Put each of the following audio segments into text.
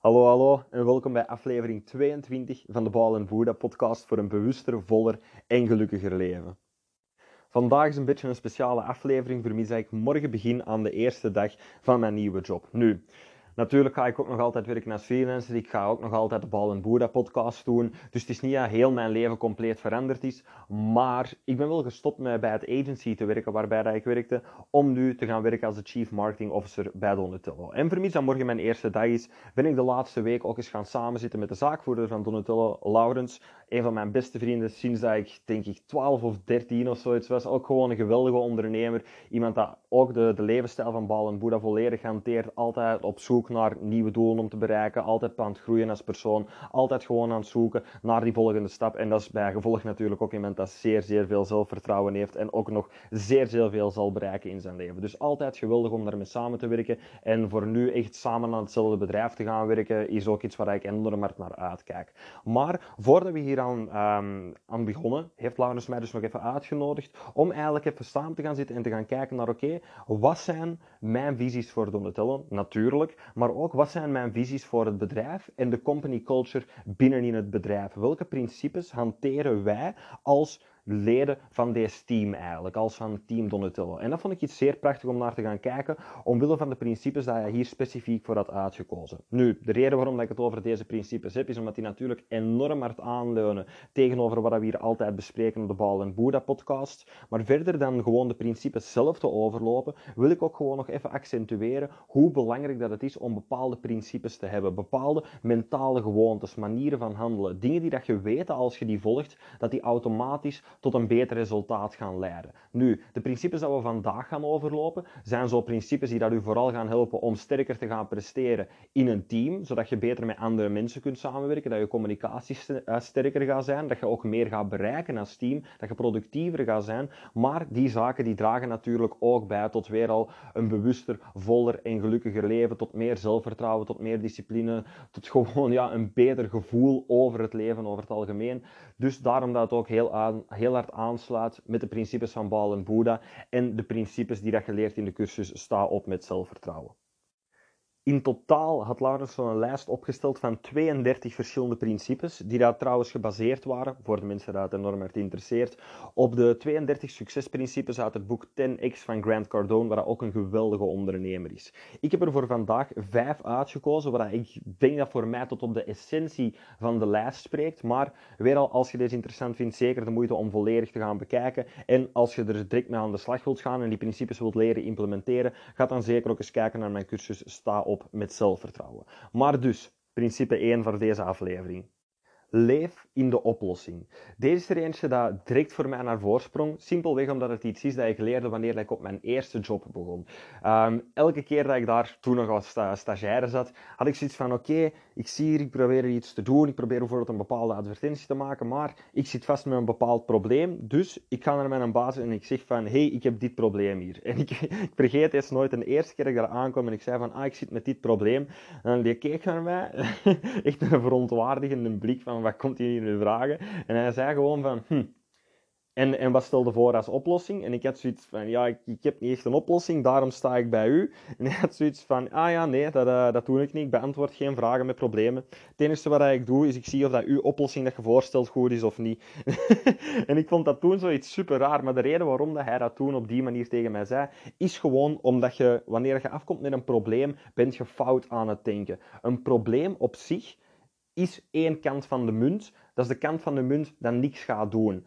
Hallo, hallo en welkom bij aflevering 22 van de Bal en Boeddha podcast voor een bewuster, voller en gelukkiger leven. Vandaag is een beetje een speciale aflevering voor mij, ik morgen begin aan de eerste dag van mijn nieuwe job. Nu, Natuurlijk ga ik ook nog altijd werken als freelancer. Ik ga ook nog altijd de Bal en Boeddha podcast doen. Dus het is niet dat heel mijn leven compleet veranderd is. Maar ik ben wel gestopt met bij het agency te werken waarbij ik werkte. Om nu te gaan werken als de Chief Marketing Officer bij Donatello. En mij dat morgen mijn eerste dag is, ben ik de laatste week ook eens gaan samenzitten met de zaakvoerder van Donatello, Laurens. Een van mijn beste vrienden sinds dat ik denk ik 12 of 13 of zoiets was. Ook gewoon een geweldige ondernemer. Iemand dat ook de, de levensstijl van Bal en Boeddha volledig hanteert. Altijd op zoek naar nieuwe doelen om te bereiken, altijd aan het groeien als persoon, altijd gewoon aan het zoeken naar die volgende stap. En dat is bij gevolg natuurlijk ook iemand dat zeer, zeer veel zelfvertrouwen heeft en ook nog zeer, zeer veel zal bereiken in zijn leven. Dus altijd geweldig om daarmee samen te werken. En voor nu echt samen aan hetzelfde bedrijf te gaan werken, is ook iets waar ik enorm hard naar uitkijk. Maar voordat we hier aan, um, aan begonnen, heeft Laurens mij dus nog even uitgenodigd om eigenlijk even samen te gaan zitten en te gaan kijken naar, oké, wat zijn mijn visies voor Donatello? Natuurlijk, maar ook wat zijn mijn visies voor het bedrijf en de company culture binnenin het bedrijf. Welke principes hanteren wij als leden van deze team eigenlijk, als van Team Donatello. En dat vond ik iets zeer prachtig om naar te gaan kijken, omwille van de principes die je hier specifiek voor had uitgekozen. Nu, de reden waarom ik het over deze principes heb, is omdat die natuurlijk enorm hard aanleunen tegenover wat we hier altijd bespreken op de Bal en Boeddha podcast. Maar verder dan gewoon de principes zelf te overlopen, wil ik ook gewoon nog even accentueren hoe belangrijk dat het is om bepaalde principes te hebben, bepaalde mentale gewoontes, manieren van handelen, dingen die dat je weet als je die volgt, dat die automatisch tot een beter resultaat gaan leiden. Nu, de principes dat we vandaag gaan overlopen, zijn zo principes die dat u vooral gaan helpen om sterker te gaan presteren in een team, zodat je beter met andere mensen kunt samenwerken, dat je communicatie eh, sterker gaat zijn, dat je ook meer gaat bereiken als team, dat je productiever gaat zijn. Maar die zaken die dragen natuurlijk ook bij tot weer al een bewuster, voller en gelukkiger leven, tot meer zelfvertrouwen, tot meer discipline, tot gewoon ja, een beter gevoel over het leven over het algemeen. Dus daarom dat het ook heel, aan, heel hard aansluit met de principes van Baal en Boeddha en de principes die dat je leert in de cursus Sta op met zelfvertrouwen. In totaal had Laurens zo'n lijst opgesteld van 32 verschillende principes, die daar trouwens gebaseerd waren, voor de mensen die het enorm hard interesseert, op de 32 succesprincipes uit het boek 10x van Grant Cardone, waar hij ook een geweldige ondernemer is. Ik heb er voor vandaag vijf uitgekozen, waar ik denk dat voor mij tot op de essentie van de lijst spreekt, maar weer al, als je deze interessant vindt, zeker de moeite om volledig te gaan bekijken. En als je er direct mee aan de slag wilt gaan en die principes wilt leren implementeren, ga dan zeker ook eens kijken naar mijn cursus Sta op met zelfvertrouwen. Maar dus, principe 1 voor deze aflevering. Leef in de oplossing. Deze is er eentje dat direct voor mij naar voorsprong. Simpelweg omdat het iets is dat ik leerde wanneer ik op mijn eerste job begon. Ehm, elke keer dat ik daar toen nog als sta stagiaire zat, had ik zoiets van: oké, ik zie hier, ik probeer iets te doen. Ik probeer bijvoorbeeld een bepaalde advertentie te maken, maar ik zit vast met een bepaald probleem. Dus ik ga naar mijn baas en ik zeg van: hey, ik heb dit probleem hier. En ik, vergeet eens nooit de eerste keer dat ik daar aankwam en ik zei van: ah, ik zit met dit probleem. En die keek naar mij, echt een verontwaardigende blik van: wat komt hier nu vragen? En hij zei gewoon van: hm, en, en wat stelde voor als oplossing? En ik had zoiets van, ja, ik, ik, heb niet echt een oplossing, daarom sta ik bij u. En hij had zoiets van, ah ja, nee, dat, uh, dat doe ik niet. Ik beantwoord geen vragen met problemen. Het enige wat ik doe, is ik zie of dat uw oplossing dat je voorstelt goed is of niet. en ik vond dat toen zoiets super raar. Maar de reden waarom dat hij dat toen op die manier tegen mij zei, is gewoon omdat je, wanneer je afkomt met een probleem, bent je fout aan het denken. Een probleem op zich is één kant van de munt. Dat is de kant van de munt dat niks gaat doen.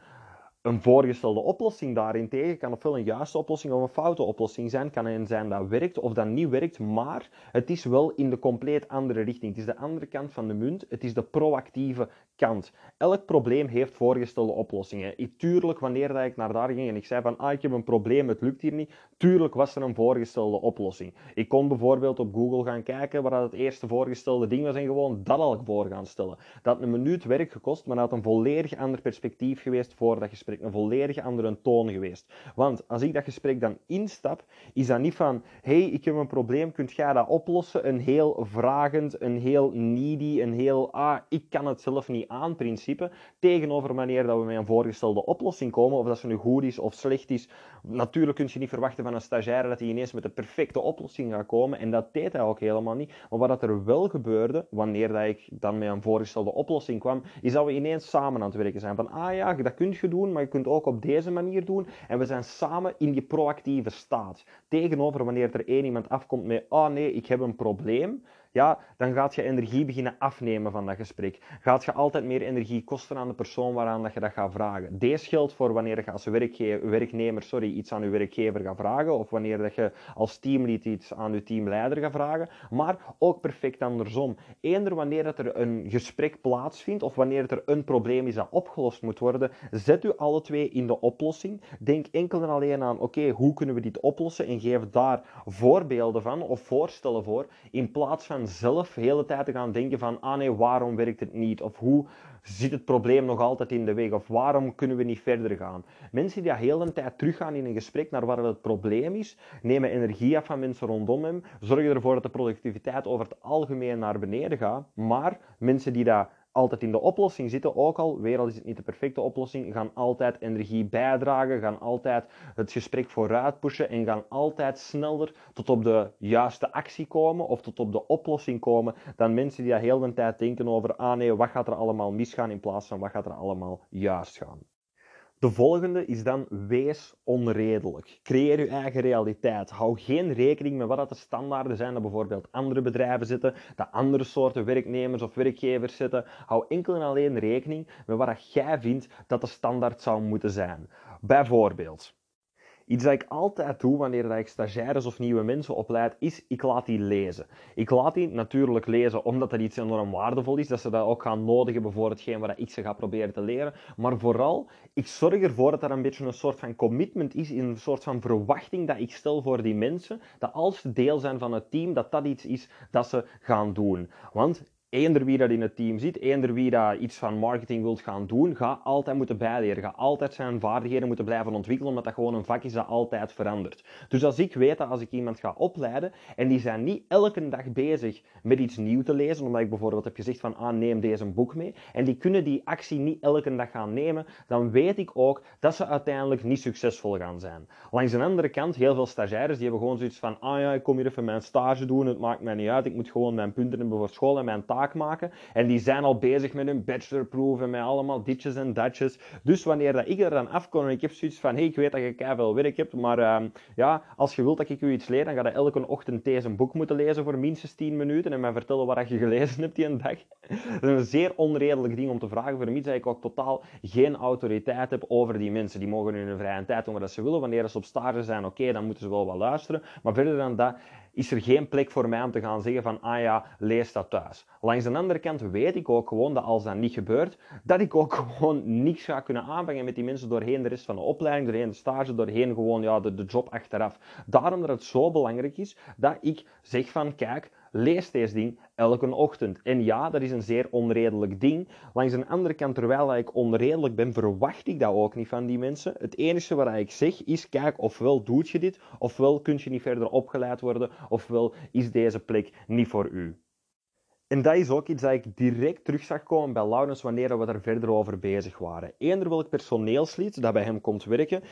Een voorgestelde oplossing daarentegen kan ofwel een juiste oplossing of een foute oplossing zijn. Kan een zijn dat werkt of dat niet werkt, maar het is wel in de compleet andere richting. Het is de andere kant van de munt. Het is de proactieve kant. Elk probleem heeft voorgestelde oplossingen. Tuurlijk, wanneer dat ik naar daar ging en ik zei van ah, ik heb een probleem, het lukt hier niet. Tuurlijk was er een voorgestelde oplossing. Ik kon bijvoorbeeld op Google gaan kijken waar het eerste voorgestelde ding was en gewoon dat al voor gaan stellen. Dat had een minuut werk gekost, maar dat had een volledig ander perspectief geweest voordat gesprek gesprek een volledig andere toon geweest. Want als ik dat gesprek dan instap, is dat niet van, hey, ik heb een probleem, kunt jij dat oplossen? Een heel vragend, een heel needy, een heel, ah, ik kan het zelf niet aan principe. Tegenover wanneer dat we met een voorgestelde oplossing komen, of dat ze nu goed is of slecht is. Natuurlijk kun je niet verwachten van een stagiaire dat hij ineens met de perfecte oplossing gaat komen. En dat deed hij ook helemaal niet. Maar wat er wel gebeurde, wanneer dat ik dan met een voorgestelde oplossing kwam, is dat we ineens samen aan het werken zijn. Van, ah ja, dat kun je doen, maar je kunt ook op deze manier doen. En we zijn samen in die proactieve staat. Tegenover wanneer er één iemand afkomt met, oh nee, ik heb een probleem ja, dan gaat je energie beginnen afnemen van dat gesprek. Gaat je altijd meer energie kosten aan de persoon waaraan dat je dat gaat vragen. Deze geldt voor wanneer je als werknemer sorry, iets aan je werkgever gaat vragen, of wanneer dat je als teamlead iets aan je teamleider gaat vragen, maar ook perfect andersom. Eender wanneer dat er een gesprek plaatsvindt, of wanneer er een probleem is dat opgelost moet worden, zet u alle twee in de oplossing. Denk enkel en alleen aan, oké, hoe kunnen we dit oplossen, en geef daar voorbeelden van, of voorstellen voor, in plaats van zelf de hele tijd te gaan denken van, ah nee, waarom werkt het niet? Of hoe zit het probleem nog altijd in de weg? Of waarom kunnen we niet verder gaan? Mensen die de hele tijd teruggaan in een gesprek naar waar het probleem is, nemen energie af van mensen rondom hem, zorgen ervoor dat de productiviteit over het algemeen naar beneden gaat. Maar mensen die dat altijd in de oplossing zitten, ook al, weer al is het niet de perfecte oplossing, gaan altijd energie bijdragen, gaan altijd het gesprek vooruit pushen en gaan altijd sneller tot op de juiste actie komen of tot op de oplossing komen dan mensen die dat heel de tijd denken over, ah nee, wat gaat er allemaal misgaan in plaats van wat gaat er allemaal juist gaan. De volgende is dan wees onredelijk. Creëer je eigen realiteit. Hou geen rekening met wat de standaarden zijn dat bijvoorbeeld andere bedrijven zitten, dat andere soorten werknemers of werkgevers zitten. Hou enkel en alleen rekening met wat jij vindt dat de standaard zou moeten zijn. Bijvoorbeeld, Iets dat ik altijd doe wanneer ik stagiaires of nieuwe mensen opleid, is ik laat die lezen. Ik laat die natuurlijk lezen omdat dat iets enorm waardevol is, dat ze dat ook gaan nodig hebben voor hetgeen wat ik ze ga proberen te leren. Maar vooral, ik zorg ervoor dat er een beetje een soort van commitment is, een soort van verwachting dat ik stel voor die mensen, dat als ze deel zijn van het team, dat dat iets is dat ze gaan doen. Want eender wie dat in het team zit, eender wie dat iets van marketing wilt gaan doen, ga altijd moeten bijleren. Ga altijd zijn vaardigheden moeten blijven ontwikkelen, omdat dat gewoon een vak is dat altijd verandert. Dus als ik weet dat als ik iemand ga opleiden en die zijn niet elke dag bezig met iets nieuws te lezen, omdat ik bijvoorbeeld heb gezegd van ah, neem deze boek mee, en die kunnen die actie niet elke dag gaan nemen, dan weet ik ook dat ze uiteindelijk niet succesvol gaan zijn. Langs de andere kant, heel veel stagiaires die hebben gewoon zoiets van ah ja, ik kom hier even mijn stage doen, het maakt mij niet uit, ik moet gewoon mijn punten hebben voor school en mijn taak maken. En die zijn al bezig met hun bachelorproef en met allemaal ditjes en datjes. Dus wanneer dat ik er dan afkom en ik heb zoiets van, hey, ik weet dat je veel werk hebt, maar uh, ja, als je wilt dat ik u iets leer, dan ga je elke ochtend deze boek moeten lezen voor minstens 10 minuten en mij vertellen wat je gelezen hebt die een dag. Dat is een zeer onredelijk ding om te vragen voor mij, dat ik ook totaal geen autoriteit heb over die mensen. Die mogen hun vrije tijd doen wat ze willen. Wanneer ze op stage zijn, oké, dan moeten ze wel wat luisteren. Maar verder dan dat is er geen plek voor mij om te gaan zeggen van, ah ja, lees dat thuis. Langs de andere kant weet ik ook gewoon dat als dat niet gebeurt, dat ik ook gewoon niks ga kunnen aanvangen met die mensen doorheen de rest van de opleiding, doorheen de stage, doorheen gewoon ja, de, de job achteraf. Daarom dat het zo belangrijk is dat ik zeg van, kijk, lees deze ding elke ochtend. En ja, dat is een zeer onredelijk ding. Langs de andere kant, terwijl ik onredelijk ben, verwacht ik dat ook niet van die mensen. Het enige wat ik zeg is, kijk, ofwel doet je dit, ofwel kun je niet verder opgeleid worden, ofwel is deze plek niet voor u. En dat is ook iets dat ik direct terug zag komen bij Laurens wanneer we er verder over bezig waren. Eender welk personeelslid dat bij hem komt werken,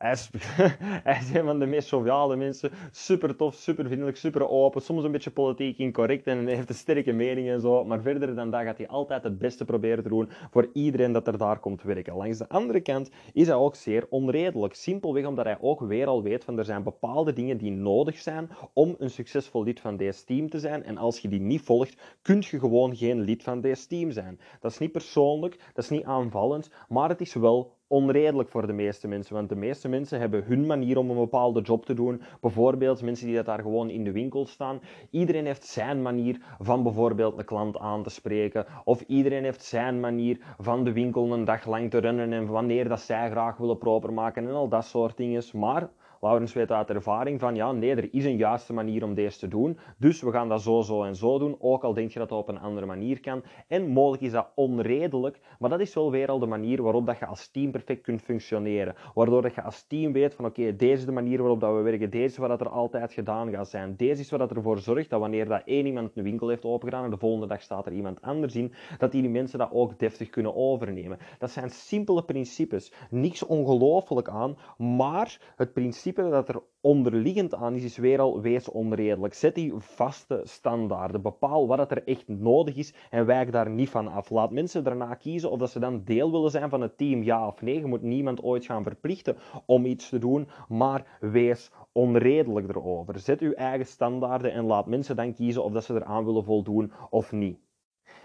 hij is, hij een van de meest joviale mensen. Super tof, super vriendelijk, super open. Soms een beetje politiek incorrect en heeft een sterke mening en zo. Maar verder dan dat gaat hij altijd het beste proberen te doen voor iedereen dat er daar komt werken. Langs de andere kant is hij ook zeer onredelijk. Simpelweg omdat hij ook weer al weet van er zijn bepaalde dingen die nodig zijn om een succesvol lid van deze team te zijn. En als je die niet volgt, kun je gewoon geen lid van deze team zijn. Dat is niet persoonlijk, dat is niet aanvallend, maar het is wel onredelijk voor de meeste mensen. Want de meeste mensen hebben hun manier om een bepaalde job te doen. Bijvoorbeeld mensen die dat daar gewoon in de winkel staan. Iedereen heeft zijn manier van bijvoorbeeld een klant aan te spreken. Of iedereen heeft zijn manier van de winkel een dag lang te runnen en wanneer dat zij graag willen proper maken en al dat soort dingen. Maar Laurens weet uit ervaring van, ja, nee, er is een juiste manier om deze te doen, dus we gaan dat zo, zo en zo doen, ook al denk je dat dat op een andere manier kan. En mogelijk is dat onredelijk, maar dat is wel weer al de manier waarop dat je als team perfect kunt functioneren. Waardoor dat je als team weet van, oké, deze is de manier waarop dat we werken, deze is wat dat er altijd gedaan gaat zijn, deze is wat ervoor zorgt dat wanneer dat één iemand een winkel heeft opengedaan en de volgende dag staat er iemand anders in, dat die mensen dat ook deftig kunnen overnemen. Dat zijn simpele principes. Niks ongelooflijk aan, maar het principe dat er onderliggend aan is, is weer al wees onredelijk. Zet die vaste standaarden. Bepaal wat er echt nodig is en wijk daar niet van af. Laat mensen daarna kiezen of dat ze dan deel willen zijn van het team, ja of nee. Je moet niemand ooit gaan verplichten om iets te doen, maar wees onredelijk erover. Zet uw eigen standaarden en laat mensen dan kiezen of dat ze eraan willen voldoen of niet.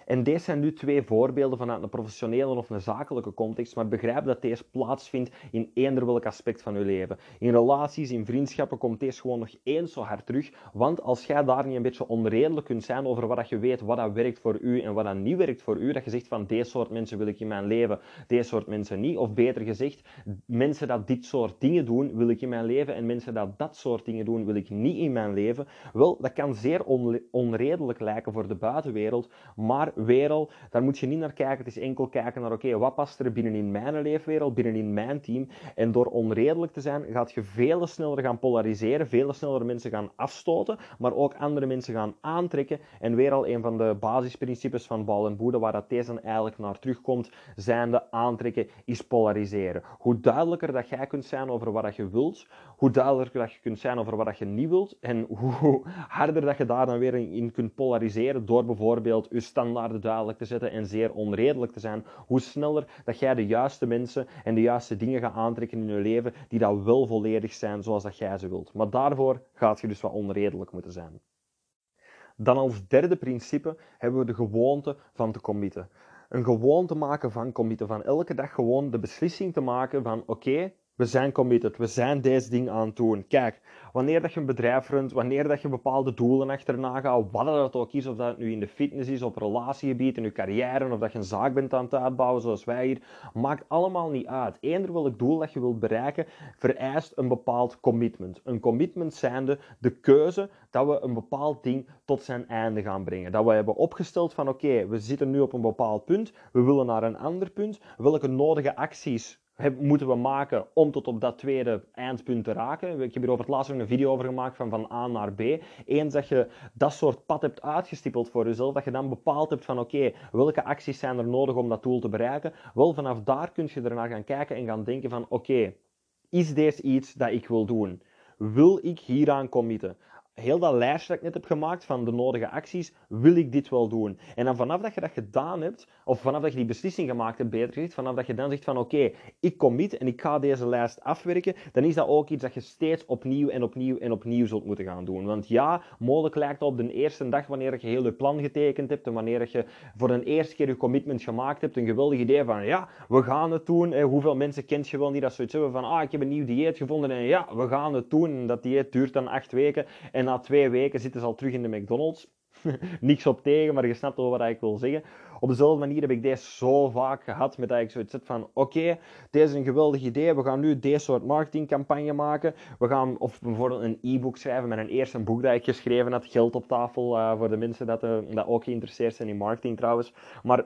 En deze zijn nu twee voorbeelden vanuit een professionele of een zakelijke context, maar begrijp dat deze plaatsvindt in eender welk aspect van je leven. In relaties, in vriendschappen komt deze gewoon nog eens zo hard terug, want als jij daar niet een beetje onredelijk kunt zijn over wat je weet, wat dat werkt voor u en wat dat niet werkt voor u, dat je zegt van deze soort mensen wil ik in mijn leven, deze soort mensen niet, of beter gezegd, mensen dat dit soort dingen doen wil ik in mijn leven en mensen dat dat soort dingen doen wil ik niet in mijn leven, wel, dat kan zeer onredelijk lijken voor de buitenwereld, maar wereld, daar moet je niet naar kijken. Het is enkel kijken naar, oké, wat past er binnenin mijn leefwereld, binnenin mijn team. En door onredelijk te zijn, gaat je veel sneller gaan polariseren, veel sneller mensen gaan afstoten, maar ook andere mensen gaan aantrekken. En weer al een van de basisprincipes van Bal en Boede, waar dat deze eigenlijk naar terugkomt, zijn de aantrekken is polariseren. Hoe duidelijker dat jij kunt zijn over wat dat je wilt, hoe duidelijker dat je kunt zijn over wat dat je niet wilt, en hoe harder dat je daar dan weer in kunt polariseren door bijvoorbeeld je standaard duidelijk te zetten en zeer onredelijk te zijn, hoe sneller dat jij de juiste mensen en de juiste dingen gaat aantrekken in je leven die dat wel volledig zijn zoals dat jij ze wilt. Maar daarvoor gaat je dus wat onredelijk moeten zijn. Dan als derde principe hebben we de gewoonte van te committen. Een gewoonte maken van committen, van elke dag gewoon de beslissing te maken van oké, we zijn committed, we zijn deze ding aan het doen. Kijk, wanneer dat je een bedrijf runt, wanneer dat je bepaalde doelen achterna gaat, wat dat ook is, of dat het nu in de fitness is, op relatiegebied, in je carrière, of dat je een zaak bent aan het uitbouwen zoals wij hier, maakt allemaal niet uit. Eender welk doel dat je wilt bereiken, vereist een bepaald commitment. Een commitment zijnde de keuze dat we een bepaald ding tot zijn einde gaan brengen. Dat we hebben opgesteld van oké, we zitten nu op een bepaald punt, we willen naar een ander punt, welke nodige acties moeten we maken om tot op dat tweede eindpunt te raken. Ik heb hier over het laatst een video over gemaakt van van A naar B. Eens dat je dat soort pad hebt uitgestippeld voor jezelf, dat je dan bepaald hebt van oké, welke acties zijn er nodig om dat doel te bereiken, wel vanaf daar kun je ernaar gaan kijken en gaan denken van oké, is deze iets dat ik wil doen? Wil ik hieraan committen? Heel dat lijstje dat ik net heb gemaakt van de nodige acties, wil ik dit wel doen? En dan vanaf dat je dat gedaan hebt, of vanaf dat je die beslissing gemaakt hebt, beter gezegd, vanaf dat je dan zegt van oké, ik commit en ik ga deze lijst afwerken, dan is dat ook iets dat je steeds opnieuw en opnieuw en opnieuw zult moeten gaan doen. Want ja, mogelijk lijkt het op de eerste dag wanneer je heel je plan getekend hebt en wanneer je voor de eerste keer je commitment gemaakt hebt, een geweldig idee van ja, we gaan het doen. En hoeveel mensen kent je wel niet dat zoiets hebben van ah, ik heb een nieuw dieet gevonden en ja, we gaan het doen. En dat dieet duurt dan acht weken en na twee weken zitten ze al terug in de McDonald's. Niks op tegen, maar je snapt wel wat ik wil zeggen. Op dezelfde manier heb ik deze zo vaak gehad met dat ik zoiets zit van oké, deze is een geweldig idee, we gaan nu deze soort marketingcampagne maken. We gaan of bijvoorbeeld een e-book schrijven met een eerste boek dat ik geschreven had, geld op tafel uh, voor de mensen dat, uh, dat ook geïnteresseerd zijn in marketing trouwens. Maar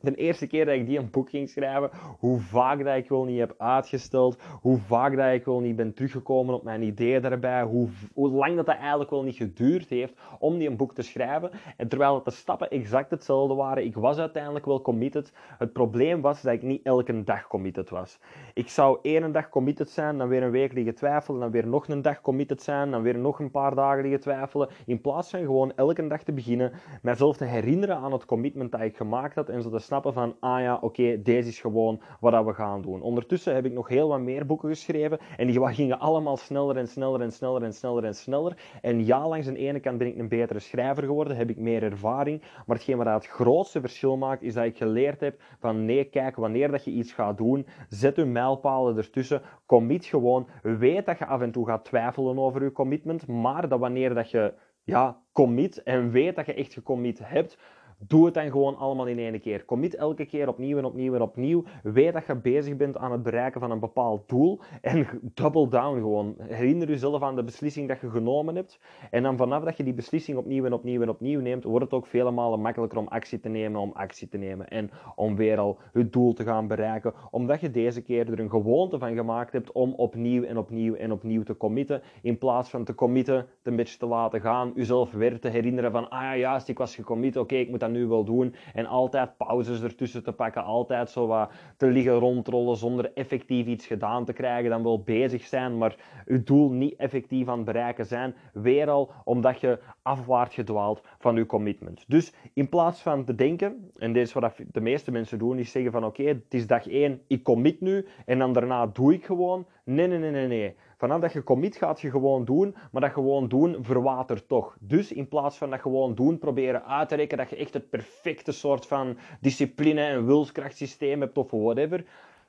de eerste keer dat ik die een boek ging schrijven, hoe vaak dat ik wel niet heb uitgesteld, hoe vaak dat ik wel niet ben teruggekomen op mijn idee daarbij, hoe, hoe lang dat, dat eigenlijk wel niet geduurd heeft om die een boek te schrijven. En terwijl de stappen exact hetzelfde waren, ik was uiteindelijk wel committed. Het probleem was dat ik niet elke dag committed was. Ik zou één dag committed zijn, dan weer een week liggen twijfelen, dan weer nog een dag committed zijn, dan weer nog een paar dagen liggen twijfelen. In plaats van gewoon elke dag te beginnen, mijzelf te herinneren aan het commitment dat ik gemaakt had en zo snappen van, ah ja, oké, deze is gewoon wat we gaan doen. Ondertussen heb ik nog heel wat meer boeken geschreven en die gingen allemaal sneller en sneller en sneller en sneller en sneller. En ja, langs de ene kant ben ik een betere schrijver geworden, heb ik meer ervaring, maar hetgeen wat het grootste verschil maakt, is dat ik geleerd heb van, nee, kijk, wanneer dat je iets gaat doen, zet je mijlpalen ertussen, commit gewoon, weet dat je af en toe gaat twijfelen over je commitment, maar dat wanneer dat je ja, commit en weet dat je echt gecommit hebt, Doe het dan gewoon allemaal in één keer. Commit elke keer opnieuw en opnieuw en opnieuw. Weet dat je bezig bent aan het bereiken van een bepaald doel. En double down gewoon. Herinner jezelf aan de beslissing dat je genomen hebt. En dan vanaf dat je die beslissing opnieuw en opnieuw en opnieuw neemt, wordt het ook vele malen makkelijker om actie te nemen, om actie te nemen. En om weer al je doel te gaan bereiken. Omdat je deze keer er een gewoonte van gemaakt hebt om opnieuw en opnieuw en opnieuw te committen. In plaats van te committen, het een beetje te laten gaan. Jezelf weer te herinneren van, ah ja, juist, ik was gecommit, oké, ik moet dat nu wel doen. En altijd pauzes ertussen te pakken, altijd zo wat te liggen rondrollen zonder effectief iets gedaan te krijgen. Dan wel bezig zijn, maar je doel niet effectief aan het bereiken zijn. Weer al omdat je afwaart gedwaald van je commitment. Dus in plaats van te denken, en dit is wat de meeste mensen doen, die zeggen van oké, het is dag 1, ik commit nu en dan daarna doe ik gewoon. Nee, nee, nee, nee, nee. Vanaf dat je commit gaat je gewoon doen, maar dat gewoon doen verwatert toch. Dus in plaats van dat gewoon doen, proberen uit te rekenen dat je echt het perfecte soort van discipline en wilskrachtsysteem hebt of whatever.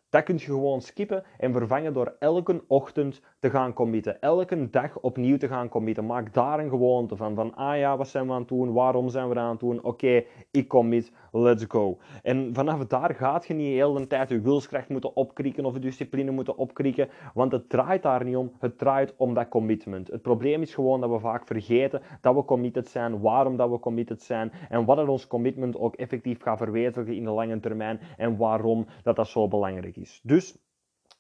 Dat kun je gewoon skippen en vervangen door elke ochtend te gaan committen. Elke dag opnieuw te gaan committen. Maak daar een gewoonte van. Van, ah ja, wat zijn we aan het doen? Waarom zijn we aan het doen? Oké, ik commit. Let's go. En vanaf daar gaat je niet heel de tijd je wilskracht moeten opkrieken of je discipline moeten opkrieken. Want het draait daar niet om. Het draait om dat commitment. Het probleem is gewoon dat we vaak vergeten dat we committed zijn. Waarom dat we committed zijn. En wat het ons commitment ook effectief gaat verwezenlijken in de lange termijn. En waarom dat dat zo belangrijk is. Dus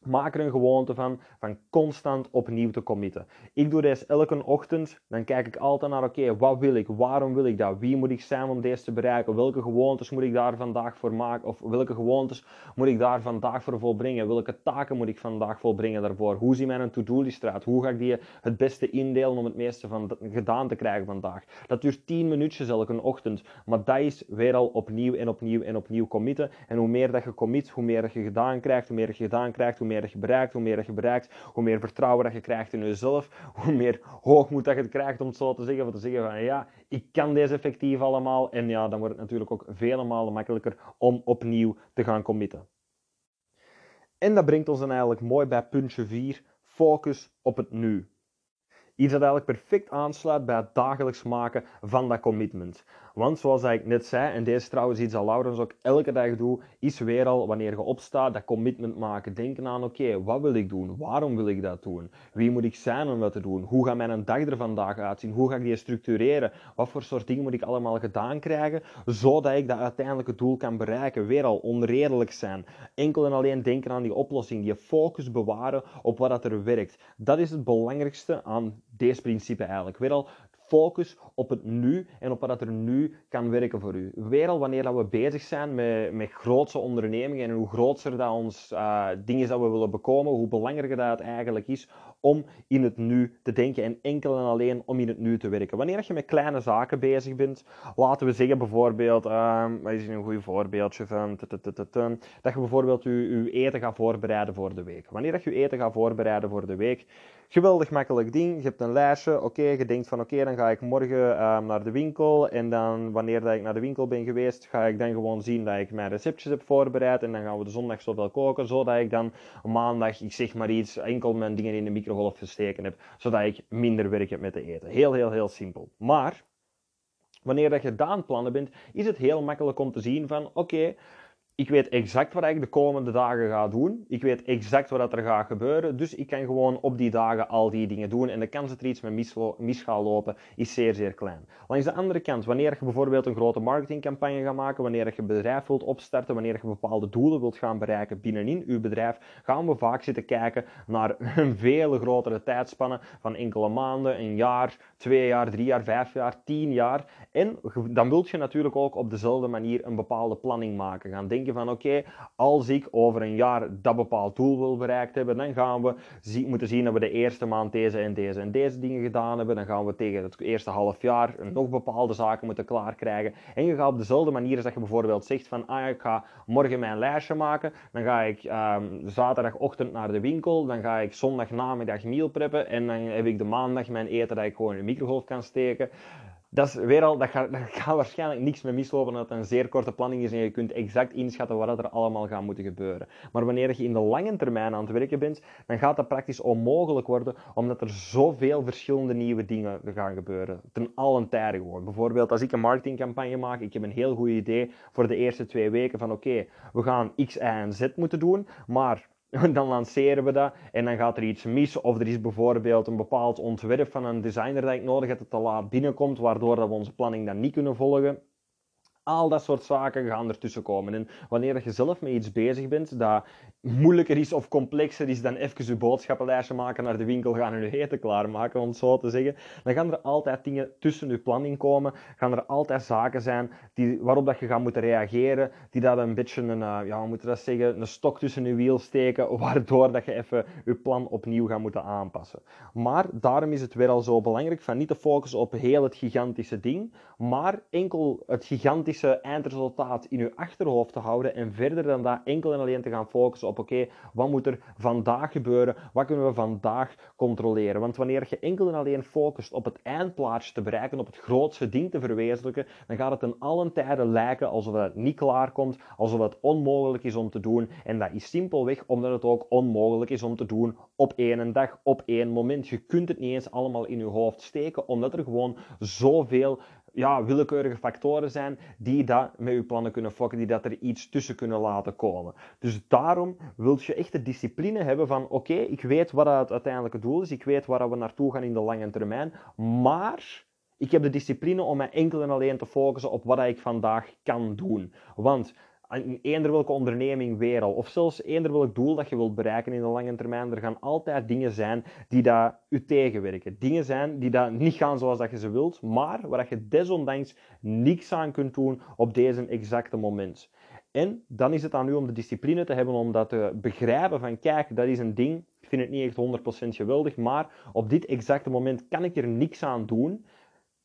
Maak er een gewoonte van, van constant opnieuw te committen. Ik doe deze elke ochtend. Dan kijk ik altijd naar, oké, wat wil ik? Waarom wil ik dat? Wie moet ik zijn om deze te bereiken? Welke gewoontes moet ik daar vandaag voor maken? Of welke gewoontes moet ik daar vandaag voor volbrengen? Welke taken moet ik vandaag volbrengen daarvoor? Hoe ziet mijn to-do-list eruit? Hoe ga ik die het beste indelen om het meeste van gedaan te krijgen vandaag? Dat duurt 10 minuutjes elke ochtend. Maar dat is weer al opnieuw en opnieuw en opnieuw committen. En hoe meer dat je commit, hoe meer je gedaan krijgt, hoe meer je gedaan krijgt, hoe meer dat je hoe meer dat je bereikt, hoe meer vertrouwen dat je krijgt in jezelf, hoe meer hoogmoed dat je krijgt om het zo te zeggen, om te zeggen van ja, ik kan deze effectief allemaal. En ja, dan wordt het natuurlijk ook vele malen makkelijker om opnieuw te gaan committen. En dat brengt ons dan eigenlijk mooi bij puntje 4, focus op het nu. Iets dat eigenlijk perfect aansluit bij het dagelijks maken van dat commitment. Want zoals ik net zei, en deze is trouwens iets dat Laurens ook elke dag doet, is weer al wanneer je opstaat, dat commitment maken. Denken aan, oké, wat wil ik doen? Waarom wil ik dat doen? Wie moet ik zijn om dat te doen? Hoe gaat mijn dag er vandaag uitzien? Hoe ga ik die structureren? Wat voor soort dingen moet ik allemaal gedaan krijgen, zodat ik dat uiteindelijke doel kan bereiken? Weer al onredelijk zijn. Enkel en alleen denken aan die oplossing, die focus bewaren op wat dat er werkt. Dat is het belangrijkste aan deze principe eigenlijk. Weer al focus op het nu en op wat er nu kan werken voor u. Weer wanneer dat we bezig zijn met, met grootse ondernemingen en hoe groter dat ons uh, dingen dat we willen bekomen, hoe belangrijker dat het eigenlijk is om in het nu te denken en enkel en alleen om in het nu te werken. Wanneer je met kleine zaken bezig bent, laten we zeggen bijvoorbeeld, uh, wat is een goed voorbeeldje van, dat je bijvoorbeeld je, je eten gaat voorbereiden voor de week. Wanneer dat je je eten gaat voorbereiden voor de week, geweldig makkelijk ding, je hebt een lijstje, oké, je denkt van oké, dan ga ik morgen uh, naar de winkel en dan wanneer dat ik naar de winkel ben geweest, ga ik dan gewoon zien dat ik mijn receptjes heb voorbereid en dan gaan we de zondag zoveel koken, zodat ik dan maandag, ik zeg maar iets, enkel mijn dingen in de micro microgolf gesteken heb, zodat ik minder werk heb met te eten. Heel, heel, heel simpel. Maar wanneer dat je gedaan plannen bent, is het heel makkelijk om te zien van oké, ik weet exact wat ik de komende dagen ga doen. Ik weet exact wat er gaat gebeuren. Dus ik kan gewoon op die dagen al die dingen doen. En de kans dat er iets met mis, gaat lopen is zeer, zeer klein. Langs de andere kant, wanneer je bijvoorbeeld een grote marketingcampagne gaat maken, wanneer je bedrijf wilt opstarten, wanneer je bepaalde doelen wilt gaan bereiken binnenin uw bedrijf, gaan we vaak zitten kijken naar een veel grotere tijdspanne van enkele maanden, een jaar, twee jaar, drie jaar, vijf jaar, tien jaar. En dan wilt je natuurlijk ook op dezelfde manier een bepaalde planning maken. Gaan denken van oké, als ik over een jaar dat bepaald doel wil bereikt hebben, dan gaan we moeten zien dat we de eerste maand deze en deze en deze dingen gedaan hebben. Dan gaan we tegen het eerste half jaar nog bepaalde zaken moeten klaarkrijgen. En je gaat op dezelfde manier als dat je bijvoorbeeld zegt van ah, ik ga morgen mijn lijstje maken. Dan ga ik um, zaterdagochtend naar de winkel. Dan ga ik zondagnamiddag meal preppen. En dan heb ik de maandag mijn eten dat ik gewoon in de microgolf kan steken dat is weer al, dat gaat, gaat waarschijnlijk niks meer mislopen dat het een zeer korte planning is en je kunt exact inschatten wat er allemaal gaat moeten gebeuren. Maar wanneer je in de lange termijn aan het werken bent, dan gaat dat praktisch onmogelijk worden, omdat er zoveel verschillende nieuwe dingen gaan gebeuren. Ten allen tijde gewoon. Bijvoorbeeld als ik een marketingcampagne maak, ik heb een heel goed idee voor de eerste twee weken van oké, we gaan X, Y en Z moeten doen, maar dan lanceren we dat en dan gaat er iets mis. Of er is bijvoorbeeld een bepaald ontwerp van een designer dat ik nodig heb dat te laat binnenkomt, waardoor dat we onze planning dan niet kunnen volgen. Al dat soort zaken gaan ertussen komen. En wanneer je zelf met iets bezig bent dat moeilijker is of complexer is dan even je boodschappenlijstje maken, naar de winkel gaan en je eten klaarmaken, om het zo te zeggen, dan gaan er altijd dingen tussen je planning komen. Gaan er altijd zaken zijn die, waarop dat je gaat moeten reageren, die dat een beetje een, uh, ja, we moeten dat zeggen, een stok tussen je wiel steken, waardoor dat je even je plan opnieuw gaat moeten aanpassen. Maar daarom is het weer al zo belangrijk van niet te focussen op heel het gigantische ding, maar enkel het gigantische eindresultaat in je achterhoofd te houden en verder dan dat enkel en alleen te gaan focussen op oké, wat moet er vandaag gebeuren, wat kunnen we vandaag controleren. Want wanneer je enkel en alleen focust op het eindplaatje te bereiken, op het grootste ding te verwezenlijken, dan gaat het in allen tijden lijken alsof het niet klaar komt, alsof het onmogelijk is om te doen. En dat is simpelweg omdat het ook onmogelijk is om te doen op één dag, op één moment. Je kunt het niet eens allemaal in je hoofd steken, omdat er gewoon zoveel ja, willekeurige factoren zijn die dat met je plannen kunnen fokken, die dat er iets tussen kunnen laten komen. Dus daarom wil je echt de discipline hebben van oké, ik weet wat het uiteindelijke doel is, ik weet waar we naartoe gaan in de lange termijn, maar ik heb de discipline om mij enkel en alleen te focussen op wat ik vandaag kan doen. Want in eender welke onderneming weer al, of zelfs eender welk doel dat je wilt bereiken in de lange termijn, er gaan altijd dingen zijn die dat u tegenwerken. Dingen zijn die dat niet gaan zoals dat je ze wilt, maar waar je desondanks niks aan kunt doen op deze exacte moment. En dan is het aan u om de discipline te hebben om dat te begrijpen van kijk, dat is een ding, ik vind het niet echt 100% geweldig, maar op dit exacte moment kan ik er niks aan doen.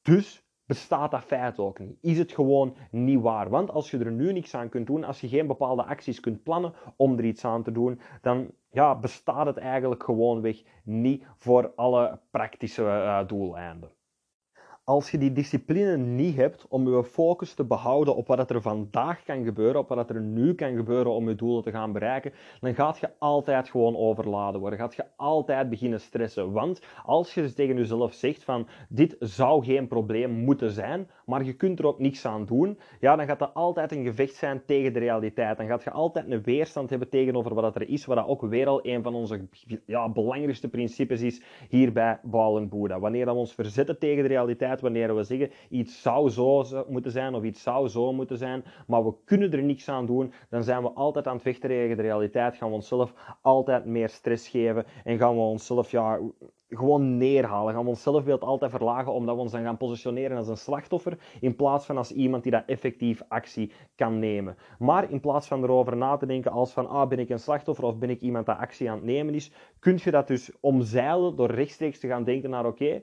Dus bestaat dat feit ook niet. Is het gewoon niet waar? Want als je er nu niks aan kunt doen, als je geen bepaalde acties kunt plannen om er iets aan te doen, dan ja, bestaat het eigenlijk gewoonweg niet voor alle praktische uh, doeleinden als je die discipline niet hebt om je focus te behouden op wat er vandaag kan gebeuren, op wat er nu kan gebeuren om je doelen te gaan bereiken, dan gaat je altijd gewoon overladen worden. Gaat je altijd beginnen stressen. Want als je dus tegen jezelf zegt van dit zou geen probleem moeten zijn, maar je kunt er ook niks aan doen, ja, dan gaat dat altijd een gevecht zijn tegen de realiteit. Dan gaat je altijd een weerstand hebben tegenover wat er is, wat ook weer al een van onze ja, belangrijkste principes is hier bij Bouwen Boeddha. Wanneer we ons verzetten tegen de realiteit, wanneer we zeggen iets zou zo moeten zijn of iets zou zo moeten zijn, maar we kunnen er niks aan doen, dan zijn we altijd aan het vechten tegen de realiteit, gaan we onszelf altijd meer stress geven en gaan we onszelf ja, gewoon neerhalen. Gaan we ons zelfbeeld altijd verlagen omdat we ons dan gaan positioneren als een slachtoffer in plaats van als iemand die dat effectief actie kan nemen. Maar in plaats van erover na te denken als van ah, ben ik een slachtoffer of ben ik iemand dat actie aan het nemen is, kun je dat dus omzeilen door rechtstreeks te gaan denken naar oké,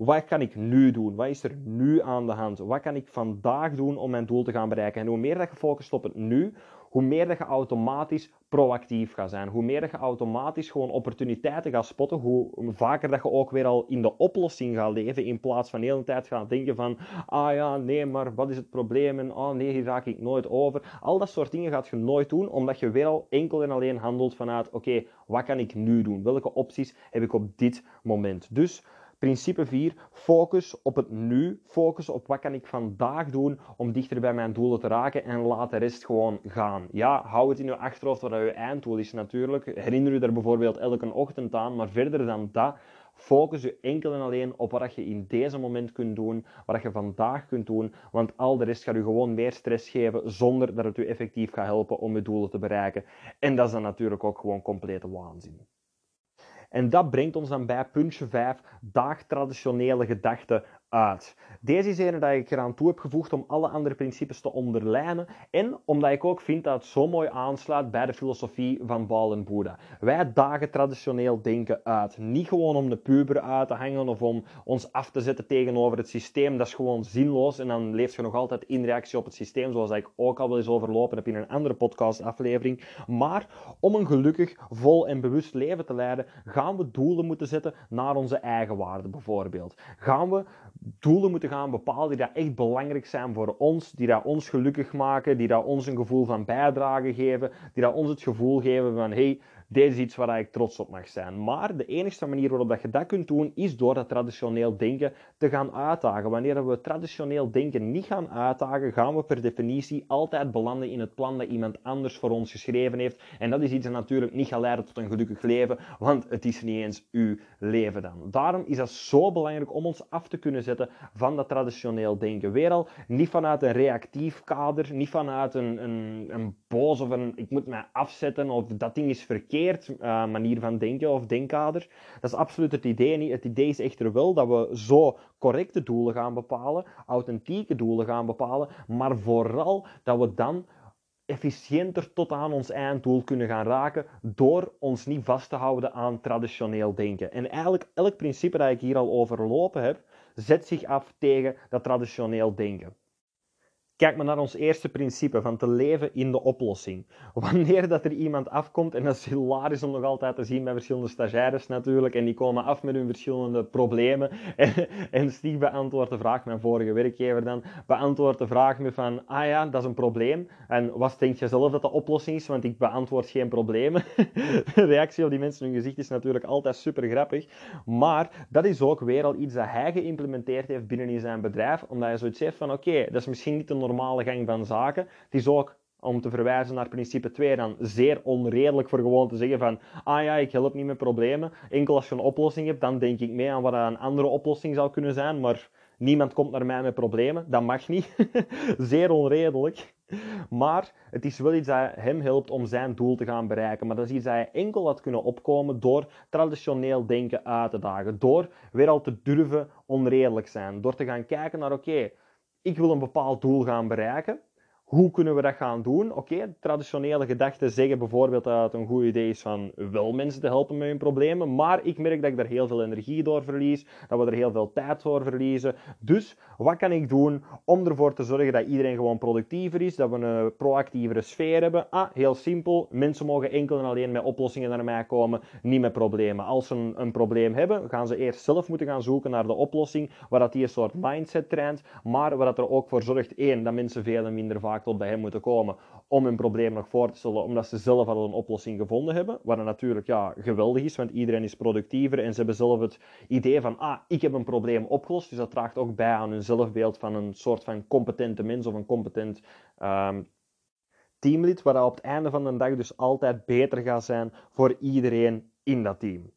wat kan ik nu doen? Wat is er nu aan de hand? Wat kan ik vandaag doen om mijn doel te gaan bereiken? En hoe meer dat je focust op het nu, hoe meer dat je automatisch proactief gaat zijn. Hoe meer dat je automatisch gewoon opportuniteiten gaat spotten, hoe vaker dat je ook weer al in de oplossing gaat leven, in plaats van de hele tijd gaan denken van, ah ja, nee, maar wat is het probleem? En oh nee, hier raak ik nooit over. Al dat soort dingen gaat je nooit doen, omdat je weer al enkel en alleen handelt vanuit, oké, wat kan ik nu doen? Welke opties heb ik op dit moment? Dus Principe 4, focus op het nu. Focus op wat kan ik vandaag doen om dichter bij mijn doelen te raken en laat de rest gewoon gaan. Ja, hou het in je achterhoofd wat je einddoel is natuurlijk. Herinner je daar bijvoorbeeld elke ochtend aan, maar verder dan dat, focus je enkel en alleen op wat je in deze moment kunt doen, wat je vandaag kunt doen, want al de rest gaat je gewoon meer stress geven zonder dat het je effectief gaat helpen om je doelen te bereiken. En dat is dan natuurlijk ook gewoon complete waanzin. En dat brengt ons dan bij puntje 5, daag traditionele gedachten uit. Deze is een dat ik eraan toe heb gevoegd om alle andere principes te onderlijnen en omdat ik ook vind dat het zo mooi aansluit bij de filosofie van Baal en Boeddha. Wij dagen traditioneel denken uit. Niet gewoon om de puber uit te hangen of om ons af te zetten tegenover het systeem. Dat is gewoon zinloos en dan leef je nog altijd in reactie op het systeem, zoals ik ook al wel eens overlopen heb in een andere podcastaflevering. Maar om een gelukkig, vol en bewust leven te leiden, gaan we doelen moeten zetten naar onze eigen waarden bijvoorbeeld. Gaan we doelen moeten gaan bepalen die dat echt belangrijk zijn voor ons, die dat ons gelukkig maken, die dat ons een gevoel van bijdrage geven, die dat ons het gevoel geven van hey, dit is iets waar ik trots op mag zijn. Maar de enige manier waarop dat je dat kunt doen, is door dat traditioneel denken te gaan uitdagen. Wanneer we traditioneel denken niet gaan uitdagen, gaan we per definitie altijd belanden in het plan dat iemand anders voor ons geschreven heeft. En dat is iets dat natuurlijk niet gaat leiden tot een gelukkig leven, want het is niet eens uw leven dan. Daarom is dat zo belangrijk om ons af te kunnen zetten van dat traditioneel denken. Weer al, niet vanuit een reactief kader, niet vanuit een, een, een boos of een ik moet mij afzetten of dat ding is verkeerd uh, manier van denken of denkkader. Dat is absoluut het idee niet. Het idee is echter wel dat we zo correcte doelen gaan bepalen, authentieke doelen gaan bepalen, maar vooral dat we dan efficiënter tot aan ons einddoel kunnen gaan raken door ons niet vast te houden aan traditioneel denken. En eigenlijk elk principe dat ik hier al overlopen heb, zet zich af tegen dat traditioneel denken. Kijk maar naar ons eerste principe van te leven in de oplossing. Wanneer dat er iemand afkomt, en dat is hilarisch om nog altijd te zien bij verschillende stagiaires natuurlijk, en die komen af met hun verschillende problemen, en, en Stieg beantwoordt de vraag, mijn vorige werkgever dan, beantwoordt de vraag me van, ah ja, dat is een probleem, en wat denk je zelf dat de oplossing is, want ik beantwoord geen problemen. de reactie op die mensen hun gezicht is natuurlijk altijd super grappig, maar dat is ook weer al iets dat hij geïmplementeerd heeft binnen in zijn bedrijf, omdat hij zoiets heeft van, oké, dat is misschien niet een normale gang van zaken. Het is ook om te verwijzen naar principe 2, dan zeer onredelijk voor gewoon te zeggen van, ah ja, ik help niet met problemen. Enkel als je een oplossing hebt, dan denk ik mee aan wat een andere oplossing zou kunnen zijn, maar niemand komt naar mij met problemen. Dat mag niet. zeer onredelijk. Maar het is wel iets dat hem helpt om zijn doel te gaan bereiken. Maar dat is iets dat hij enkel had kunnen opkomen door traditioneel denken uit te dagen. Door weer al te durven onredelijk zijn. Door te gaan kijken naar, oké, ik wil een bepaald doel gaan bereiken. Hoe kunnen we dat gaan doen? Oké, traditionele gedachten zeggen bijvoorbeeld dat het een goed idee is van wel mensen te helpen met hun problemen, maar ik merk dat ik daar heel veel energie door verlies, dat we er heel veel tijd door verliezen. Dus wat kan ik doen om ervoor te zorgen dat iedereen gewoon productiever is, dat we een proactievere sfeer hebben? Ah, heel simpel, mensen mogen enkel en alleen met oplossingen naar mij komen, niet met problemen. Als ze een, een probleem hebben, gaan ze eerst zelf moeten gaan zoeken naar de oplossing, waar dat die een soort mindset traint, maar waar dat er ook voor zorgt, één, dat mensen veel en minder vaak tot bij hem moeten komen om hun probleem nog voor te stellen, omdat ze zelf al een oplossing gevonden hebben. Wat natuurlijk ja, geweldig is, want iedereen is productiever en ze hebben zelf het idee van, ah, ik heb een probleem opgelost. Dus dat draagt ook bij aan hun zelfbeeld van een soort van competente mens of een competent um, teamlid, waar op het einde van de dag dus altijd beter gaat zijn voor iedereen in dat team.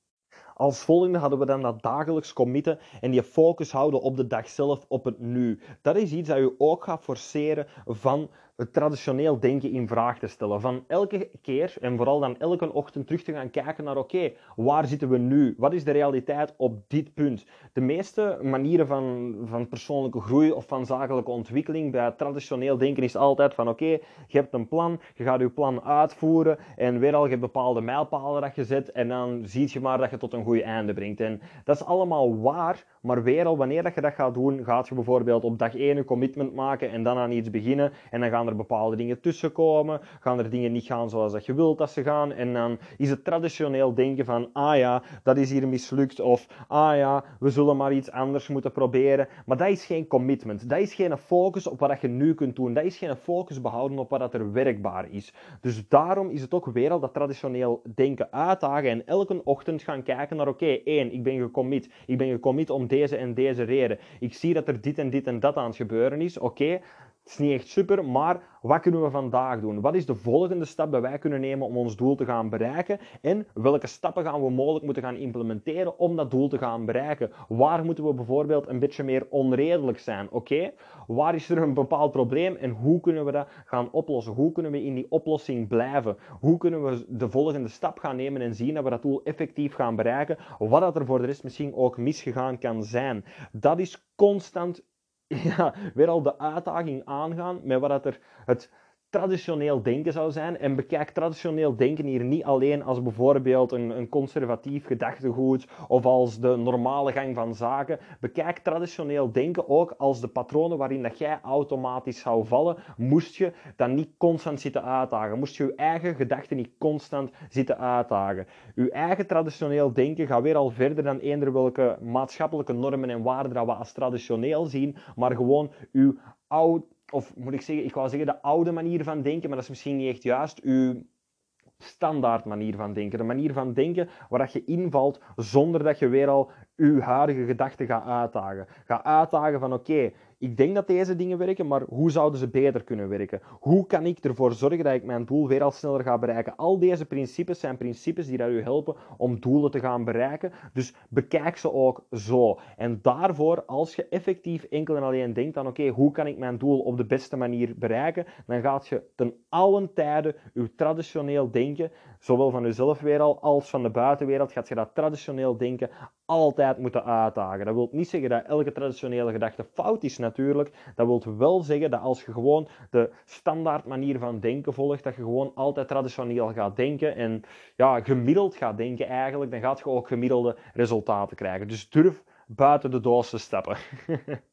Als volgende hadden we dan dat dagelijks committen en die focus houden op de dag zelf, op het nu. Dat is iets dat je ook gaat forceren van het traditioneel denken in vraag te stellen. Van elke keer en vooral dan elke ochtend terug te gaan kijken naar oké, waar zitten we nu? Wat is de realiteit op dit punt? De meeste manieren van, van persoonlijke groei of van zakelijke ontwikkeling bij traditioneel denken is altijd van oké, je hebt een plan, je gaat je plan uitvoeren en weer al je bepaalde mijlpalen dat je zet en dan zie je maar dat je tot een goed einde brengt. En dat is allemaal waar, maar weer al wanneer dat je dat gaat doen, gaat je bijvoorbeeld op dag 1 een commitment maken en dan aan iets beginnen en dan gaan gaan bepaalde dingen tussenkomen, gaan er dingen niet gaan zoals dat je wilt dat ze gaan. En dan is het traditioneel denken van, ah ja, dat is hier mislukt, of ah ja, we zullen maar iets anders moeten proberen. Maar dat is geen commitment, dat is geen focus op wat je nu kunt doen, dat is geen focus behouden op wat er werkbaar is. Dus daarom is het ook weer al dat traditioneel denken uitdagen en elke ochtend gaan kijken naar, oké, één, ik ben gecommit, ik ben gecommit om deze en deze reden. Ik zie dat er dit en dit en dat aan het gebeuren is, oké, het is niet echt super, maar wat kunnen we vandaag doen? Wat is de volgende stap dat wij kunnen nemen om ons doel te gaan bereiken? En welke stappen gaan we mogelijk moeten gaan implementeren om dat doel te gaan bereiken? Waar moeten we bijvoorbeeld een beetje meer onredelijk zijn? Oké, waar is er een bepaald probleem en hoe kunnen we dat gaan oplossen? Hoe kunnen we in die oplossing blijven? Hoe kunnen we de volgende stap gaan nemen en zien dat we dat doel effectief gaan bereiken? Wat dat er voor de rest misschien ook misgegaan kan zijn. Dat is constant ja, weer al de uitdaging aangaan met wat er het traditioneel denken zou zijn. En bekijk traditioneel denken hier niet alleen als bijvoorbeeld een, een conservatief gedachtegoed of als de normale gang van zaken. Bekijk traditioneel denken ook als de patronen waarin dat jij automatisch zou vallen, moest je dan niet constant zitten uitdagen. Moest je je eigen gedachten niet constant zitten uitdagen. Je eigen traditioneel denken gaat weer al verder dan eender welke maatschappelijke normen en waarden dat we als traditioneel zien, maar gewoon uw oud of moet ik zeggen, ik wou zeggen de oude manier van denken, maar dat is misschien niet echt juist. Uw standaard manier van denken. De manier van denken waar dat je invalt zonder dat je weer al je huidige gedachten gaat uitdagen. Ga uitdagen van oké, ik denk dat deze dingen werken, maar hoe zouden ze beter kunnen werken? Hoe kan ik ervoor zorgen dat ik mijn doel weer al sneller ga bereiken? Al deze principes zijn principes die u helpen om doelen te gaan bereiken. Dus bekijk ze ook zo. En daarvoor, als je effectief enkel en alleen denkt aan oké, hoe kan ik mijn doel op de beste manier bereiken, dan gaat je ten allen tijde je traditioneel denken, zowel van jezelf weer al als van de buitenwereld, gaat je dat traditioneel denken altijd moeten uitdagen. Dat wil niet zeggen dat elke traditionele gedachte fout is. Dat wil wel zeggen dat als je gewoon de standaard manier van denken volgt, dat je gewoon altijd traditioneel gaat denken en ja, gemiddeld gaat denken eigenlijk, dan gaat je ook gemiddelde resultaten krijgen. Dus durf buiten de doos te stappen.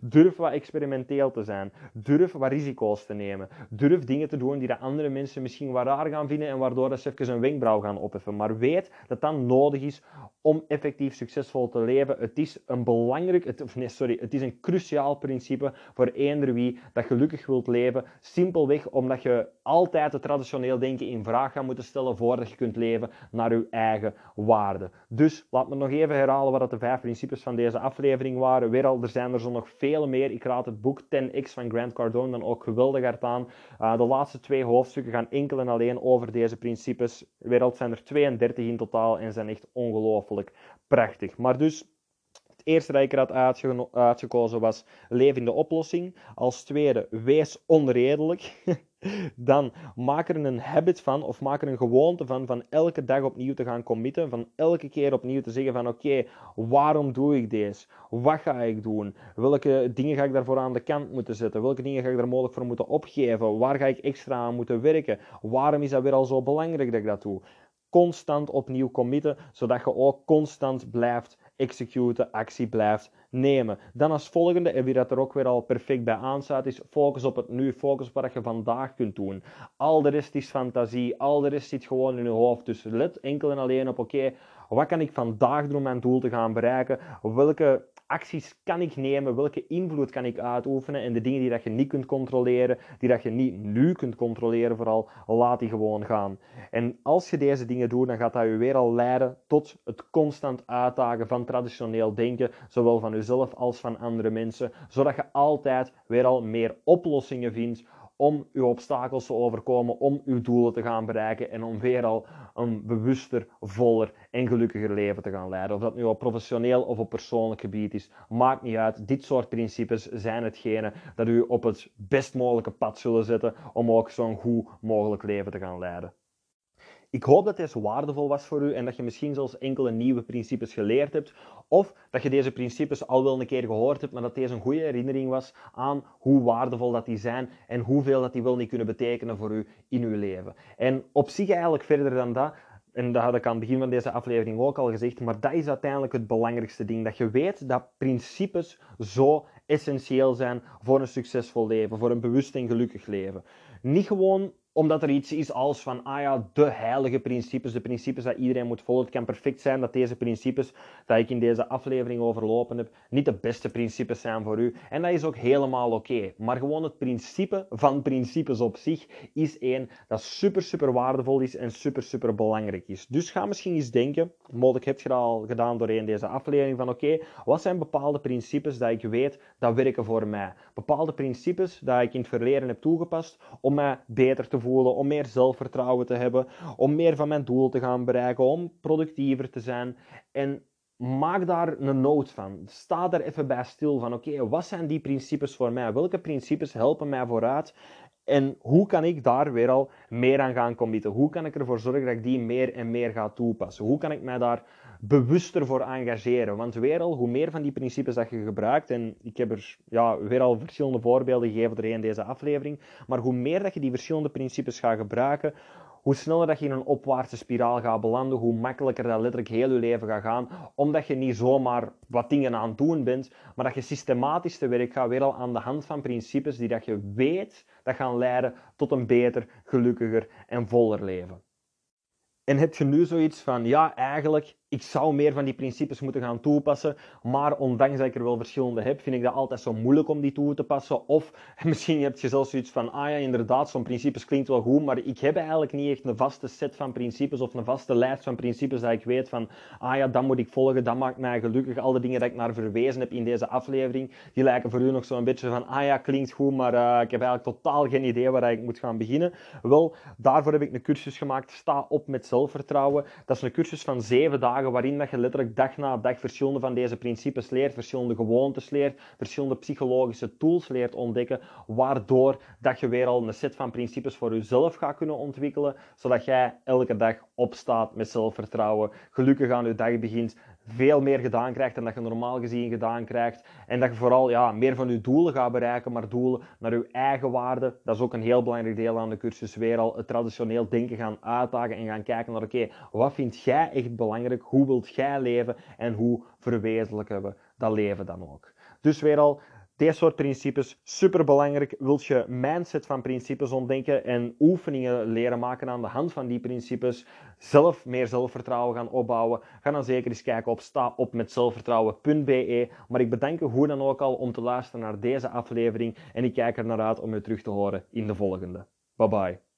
Durf wat experimenteel te zijn. Durf wat risico's te nemen. Durf dingen te doen die de andere mensen misschien wat raar gaan vinden en waardoor dat ze even een wenkbrauw gaan opheffen. Maar weet dat dat nodig is om effectief succesvol te leven. Het is een belangrijk, het, nee, sorry, het is een cruciaal principe voor eender wie dat gelukkig wilt leven. Simpelweg omdat je altijd het traditioneel denken in vraag gaat moeten stellen voordat je kunt leven naar je eigen waarde. Dus laat me nog even herhalen wat de vijf principes van deze aflevering waren. Weer al, er zijn er nog veel meer. Ik raad het boek 10x van Grant Cardone dan ook geweldig hard aan. Uh, de laatste twee hoofdstukken gaan enkel en alleen over deze principes. Weer al, zijn er 32 in totaal en zijn echt ongelooflijk prachtig. Maar dus het eerste dat ik had uitgekozen was leef in de oplossing. Als tweede, wees onredelijk. Dan maak er een habit van, of maak er een gewoonte van, van elke dag opnieuw te gaan committen. Van elke keer opnieuw te zeggen van oké, waarom doe ik deze? Wat ga ik doen? Welke dingen ga ik daarvoor aan de kant moeten zetten? Welke dingen ga ik daar mogelijk voor moeten opgeven? Waar ga ik extra aan moeten werken? Waarom is dat weer al zo belangrijk dat ik dat doe? Constant opnieuw committen, zodat je ook constant blijft executen, actie blijft nemen. Dan als volgende, en wie dat er ook weer al perfect bij aansluit, is focus op het nu, focus op wat je vandaag kunt doen. Al de rest is fantasie, al de rest zit gewoon in je hoofd. Dus let enkel en alleen op, oké, wat kan ik vandaag doen om mijn doel te gaan bereiken? Welke acties kan ik nemen? Welke invloed kan ik uitoefenen? En de dingen die dat je niet kunt controleren, die dat je niet nu kunt controleren vooral, laat die gewoon gaan. En als je deze dingen doet, dan gaat dat je weer al leiden tot het constant uitdagen van traditioneel denken, zowel van jezelf als van andere mensen, zodat je altijd weer al meer oplossingen vindt om uw obstakels te overkomen, om uw doelen te gaan bereiken en om weer al een bewuster, voller en gelukkiger leven te gaan leiden. Of dat nu op professioneel of op persoonlijk gebied is, maakt niet uit. Dit soort principes zijn hetgene dat u op het best mogelijke pad zullen zetten om ook zo'n goed mogelijk leven te gaan leiden. Ik hoop dat deze waardevol was voor u en dat je misschien zelfs enkele nieuwe principes geleerd hebt. Of dat je deze principes al wel een keer gehoord hebt, maar dat deze een goede herinnering was aan hoe waardevol dat die zijn en hoeveel dat die wel niet kunnen betekenen voor u in uw leven. En op zich eigenlijk verder dan dat, en dat had ik aan het begin van deze aflevering ook al gezegd, maar dat is uiteindelijk het belangrijkste ding. Dat je weet dat principes zo essentieel zijn voor een succesvol leven, voor een bewust en gelukkig leven. Niet gewoon omdat er iets is als van, ah ja, de heilige principes, de principes dat iedereen moet volgen. Het kan perfect zijn dat deze principes, dat ik in deze aflevering overlopen heb, niet de beste principes zijn voor u. En dat is ook helemaal oké. Maar gewoon het principe van principes op zich is één dat super, super waardevol is en super, super belangrijk is. Dus ga misschien eens denken, mogelijk heb je dat al gedaan doorheen deze aflevering, van oké, wat zijn bepaalde principes dat ik weet dat werken voor mij? Bepaalde principes dat ik in het verleden heb toegepast om mij beter te voelen, om meer zelfvertrouwen te hebben, om meer van mijn doel te gaan bereiken, om productiever te zijn. En maak daar een note van. Sta daar even bij stil van, oké, wat zijn die principes voor mij? Welke principes helpen mij vooruit? En hoe kan ik daar weer al meer aan gaan committen? Hoe kan ik ervoor zorgen dat ik die meer en meer ga toepassen? Hoe kan ik mij daar bewuster voor engageren. Want weer al, hoe meer van die principes dat je gebruikt, en ik heb er ja, weer al verschillende voorbeelden gegeven in deze aflevering, maar hoe meer dat je die verschillende principes gaat gebruiken, hoe sneller dat je in een opwaartse spiraal gaat belanden, hoe makkelijker dat letterlijk heel je leven gaat gaan, omdat je niet zomaar wat dingen aan het doen bent, maar dat je systematisch te werk gaat, weer al aan de hand van principes die dat je weet dat gaan leiden tot een beter, gelukkiger en voller leven. En heb je nu zoiets van, ja, eigenlijk, ik zou meer van die principes moeten gaan toepassen, maar ondanks dat ik er wel verschillende heb, vind ik dat altijd zo moeilijk om die toe te passen. Of misschien heb je zelfs zoiets van, ah ja, inderdaad, zo'n principes klinkt wel goed, maar ik heb eigenlijk niet echt een vaste set van principes of een vaste lijst van principes dat ik weet van, ah ja, dat moet ik volgen, dat maakt mij gelukkig. Al de dingen die ik naar verwezen heb in deze aflevering, die lijken voor u nog zo'n beetje van, ah ja, klinkt goed, maar uh, ik heb eigenlijk totaal geen idee waar ik moet gaan beginnen. Wel, daarvoor heb ik een cursus gemaakt, Sta op met zelfvertrouwen. Dat is een cursus van zeven dagen waarin dat je letterlijk dag na dag verschillende van deze principes leert, verschillende gewoontes leert, verschillende psychologische tools leert ontdekken, waardoor dat je weer al een set van principes voor jezelf gaat kunnen ontwikkelen, zodat jij elke dag opstaat met zelfvertrouwen, gelukkig aan je dag begint, veel meer gedaan krijgt dan dat je normaal gezien gedaan krijgt. En dat je vooral ja, meer van je doelen gaat bereiken, maar doelen naar je eigen waarde. Dat is ook een heel belangrijk deel aan de cursus. Weer al het traditioneel denken gaan uitdagen en gaan kijken naar, oké, wat vind jij echt belangrijk? Hoe wilt jij leven? En hoe verwezenlijken we dat leven dan ook? Dus weer al, deze soort principes, super belangrijk. Wilt je mindset van principes ontdekken en oefeningen leren maken aan de hand van die principes, zelf meer zelfvertrouwen gaan opbouwen, ga dan zeker eens kijken op staopmetzelfvertrouwen.be. Maar ik bedank je hoe dan ook al om te luisteren naar deze aflevering en ik kijk er naar uit om je terug te horen in de volgende. Bye bye.